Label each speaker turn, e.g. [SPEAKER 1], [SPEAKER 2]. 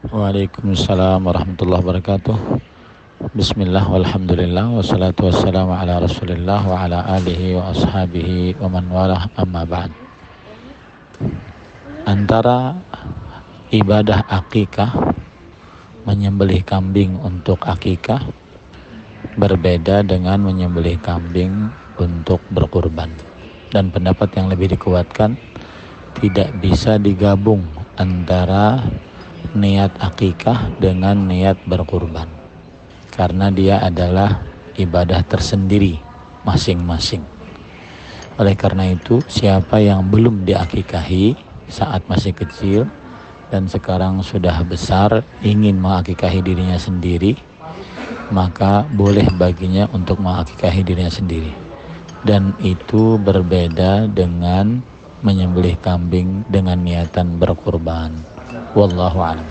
[SPEAKER 1] Waalaikumsalam warahmatullahi wabarakatuh. Bismillah walhamdulillah wassalatu wassalamu ala rasulillah wa ala alihi wa ashabihi wa man walah amma ba'd. Antara ibadah akikah menyembelih kambing untuk akikah berbeda dengan menyembelih kambing untuk berkurban. Dan pendapat yang lebih dikuatkan tidak bisa digabung antara niat akikah dengan niat berkurban karena dia adalah ibadah tersendiri masing-masing. Oleh karena itu siapa yang belum diakikahi saat masih kecil dan sekarang sudah besar ingin mengakikahi dirinya sendiri maka boleh baginya untuk mengakikahi dirinya sendiri. Dan itu berbeda dengan menyembelih kambing dengan niatan berkurban والله أعلم.